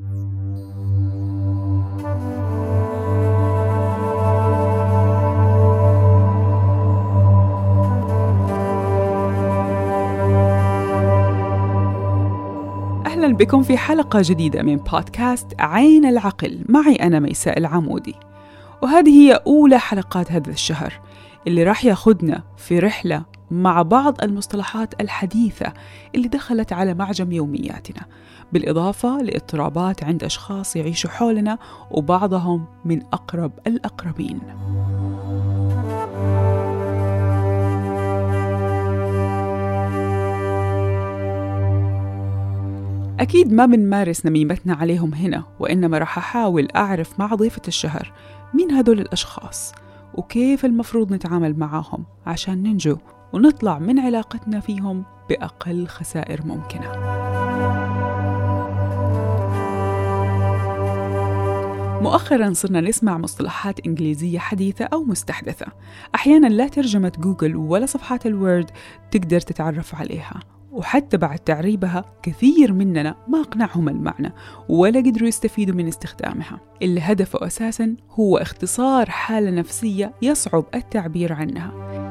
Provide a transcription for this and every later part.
أهلا بكم في حلقة جديدة من بودكاست عين العقل. معي أنا ميساء العمودي. وهذه هي أولى حلقات هذا الشهر اللي راح ياخدنا في رحلة مع بعض المصطلحات الحديثة اللي دخلت على معجم يومياتنا بالإضافة لإضطرابات عند أشخاص يعيشوا حولنا وبعضهم من أقرب الأقربين. أكيد ما بنمارس نميمتنا عليهم هنا وإنما راح أحاول أعرف مع ضيفة الشهر مين هدول الأشخاص وكيف المفروض نتعامل معاهم عشان ننجو ونطلع من علاقتنا فيهم بأقل خسائر ممكنة. مؤخرا صرنا نسمع مصطلحات إنجليزية حديثة أو مستحدثة. أحيانا لا ترجمة جوجل ولا صفحات الوورد تقدر تتعرف عليها وحتى بعد تعريبها كثير مننا ما أقنعهم المعنى ولا قدروا يستفيدوا من استخدامها. اللي هدفه أساسا هو اختصار حالة نفسية يصعب التعبير عنها.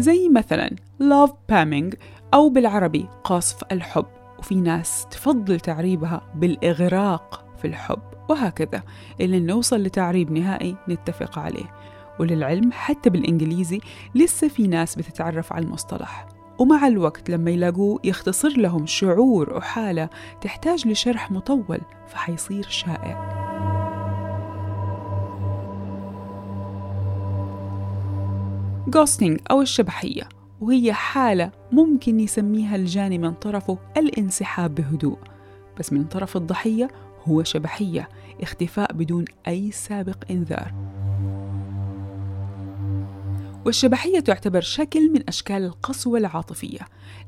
زي مثلا love bombing أو بالعربي قصف الحب وفي ناس تفضل تعريبها بالإغراق في الحب وهكذا. إلى نوصل لتعريب نهائي نتفق عليه. وللعلم حتى بالإنجليزي لسه في ناس بتتعرف على المصطلح. ومع الوقت لما يلاقوه يختصر لهم شعور وحالة تحتاج لشرح مطول فحيصير شائع. غوستينج أو الشبحية وهي حالة ممكن يسميها الجاني من طرفه الانسحاب بهدوء بس من طرف الضحية هو شبحية اختفاء بدون أي سابق إنذار. والشبحية تعتبر شكل من أشكال القسوة العاطفية.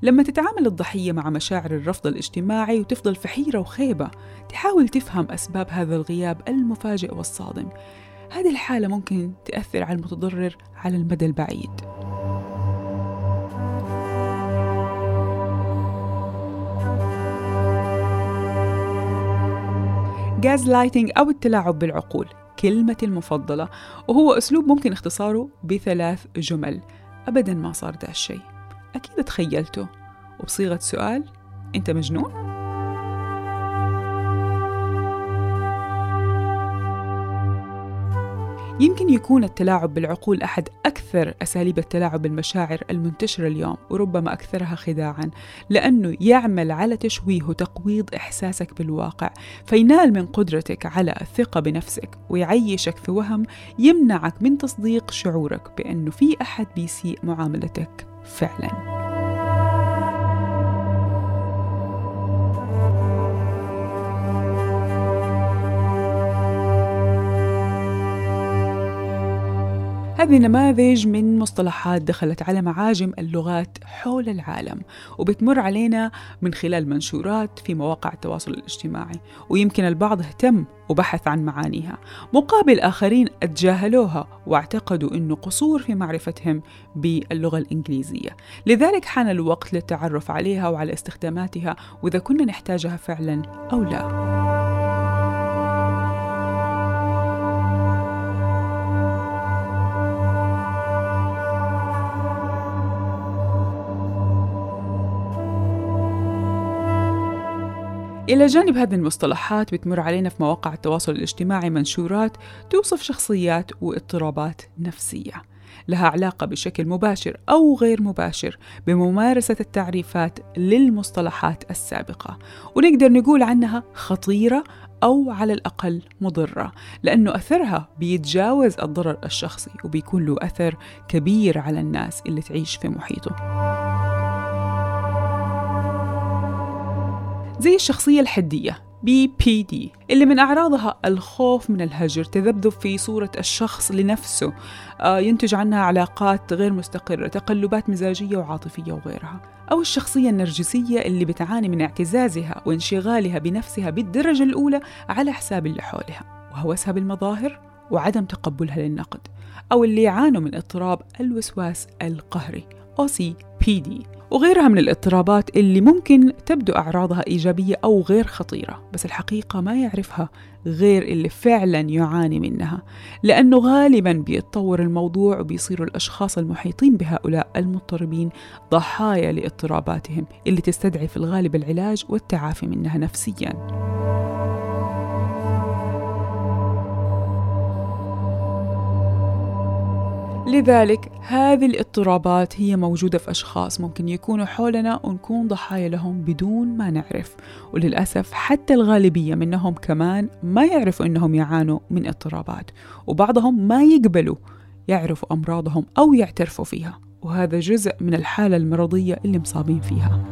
لما تتعامل الضحية مع مشاعر الرفض الاجتماعي وتفضل في حيرة وخيبة تحاول تفهم أسباب هذا الغياب المفاجئ والصادم. هذه الحالة ممكن تأثر على المتضرر على المدى البعيد. جاز لايتنج أو التلاعب بالعقول كلمتي المفضلة وهو أسلوب ممكن اختصاره بثلاث جمل. أبدا ما صار ده الشيء. أكيد تخيلته. وبصيغة سؤال أنت مجنون؟ يمكن يكون التلاعب بالعقول أحد أكثر أساليب التلاعب بالمشاعر المنتشرة اليوم وربما أكثرها خداعا لأنه يعمل على تشويه وتقويض إحساسك بالواقع فينال من قدرتك على الثقة بنفسك ويعيشك في وهم يمنعك من تصديق شعورك بأنه في أحد بيسيء معاملتك فعلاً. هذه نماذج من مصطلحات دخلت على معاجم اللغات حول العالم وبتمر علينا من خلال منشورات في مواقع التواصل الاجتماعي ويمكن البعض اهتم وبحث عن معانيها. مقابل آخرين أتجاهلوها واعتقدوا أنه قصور في معرفتهم باللغة الإنجليزية. لذلك حان الوقت للتعرف عليها وعلى استخداماتها وإذا كنا نحتاجها فعلا أو لا. إلى جانب هذه المصطلحات بتمر علينا في مواقع التواصل الاجتماعي منشورات توصف شخصيات واضطرابات نفسية. لها علاقة بشكل مباشر أو غير مباشر بممارسة التعريفات للمصطلحات السابقة. ونقدر نقول عنها خطيرة أو على الأقل مضرة لأنه أثرها بيتجاوز الضرر الشخصي وبيكون له أثر كبير على الناس اللي تعيش في محيطه. زي الشخصية الحدية BPD اللي من أعراضها الخوف من الهجر تذبذب في صورة الشخص لنفسه آه، ينتج عنها علاقات غير مستقرة تقلبات مزاجية وعاطفية وغيرها. أو الشخصية النرجسية اللي بتعاني من اعتزازها وانشغالها بنفسها بالدرجة الأولى على حساب اللي حولها وهوسها بالمظاهر وعدم تقبلها للنقد. أو اللي يعانوا من اضطراب الوسواس القهري OCPD وغيرها من الاضطرابات اللي ممكن تبدو أعراضها إيجابية أو غير خطيرة بس الحقيقة ما يعرفها غير اللي فعلا يعاني منها لأنه غالبا بيتطور الموضوع وبيصيروا الأشخاص المحيطين بهؤلاء المضطربين ضحايا لاضطراباتهم اللي تستدعي في الغالب العلاج والتعافي منها نفسياً. لذلك هذه الاضطرابات هي موجودة في أشخاص ممكن يكونوا حولنا ونكون ضحايا لهم بدون ما نعرف. وللأسف حتى الغالبية منهم كمان ما يعرفوا أنهم يعانوا من اضطرابات. وبعضهم ما يقبلوا يعرفوا أمراضهم أو يعترفوا فيها. وهذا جزء من الحالة المرضية اللي مصابين فيها.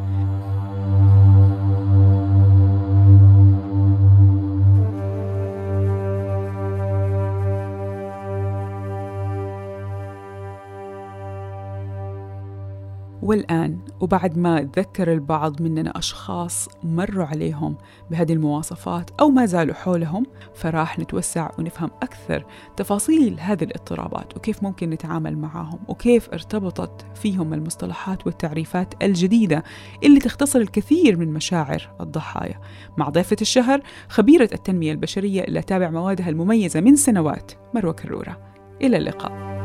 والآن وبعد ما تذكر البعض مننا أشخاص مروا عليهم بهذه المواصفات أو ما زالوا حولهم فراح نتوسع ونفهم أكثر تفاصيل هذه الاضطرابات وكيف ممكن نتعامل معهم وكيف ارتبطت فيهم المصطلحات والتعريفات الجديدة اللي تختصر الكثير من مشاعر الضحايا. مع ضيفة الشهر خبيرة التنمية البشرية اللي تابع موادها المميزة من سنوات مروة كرورة. إلى اللقاء.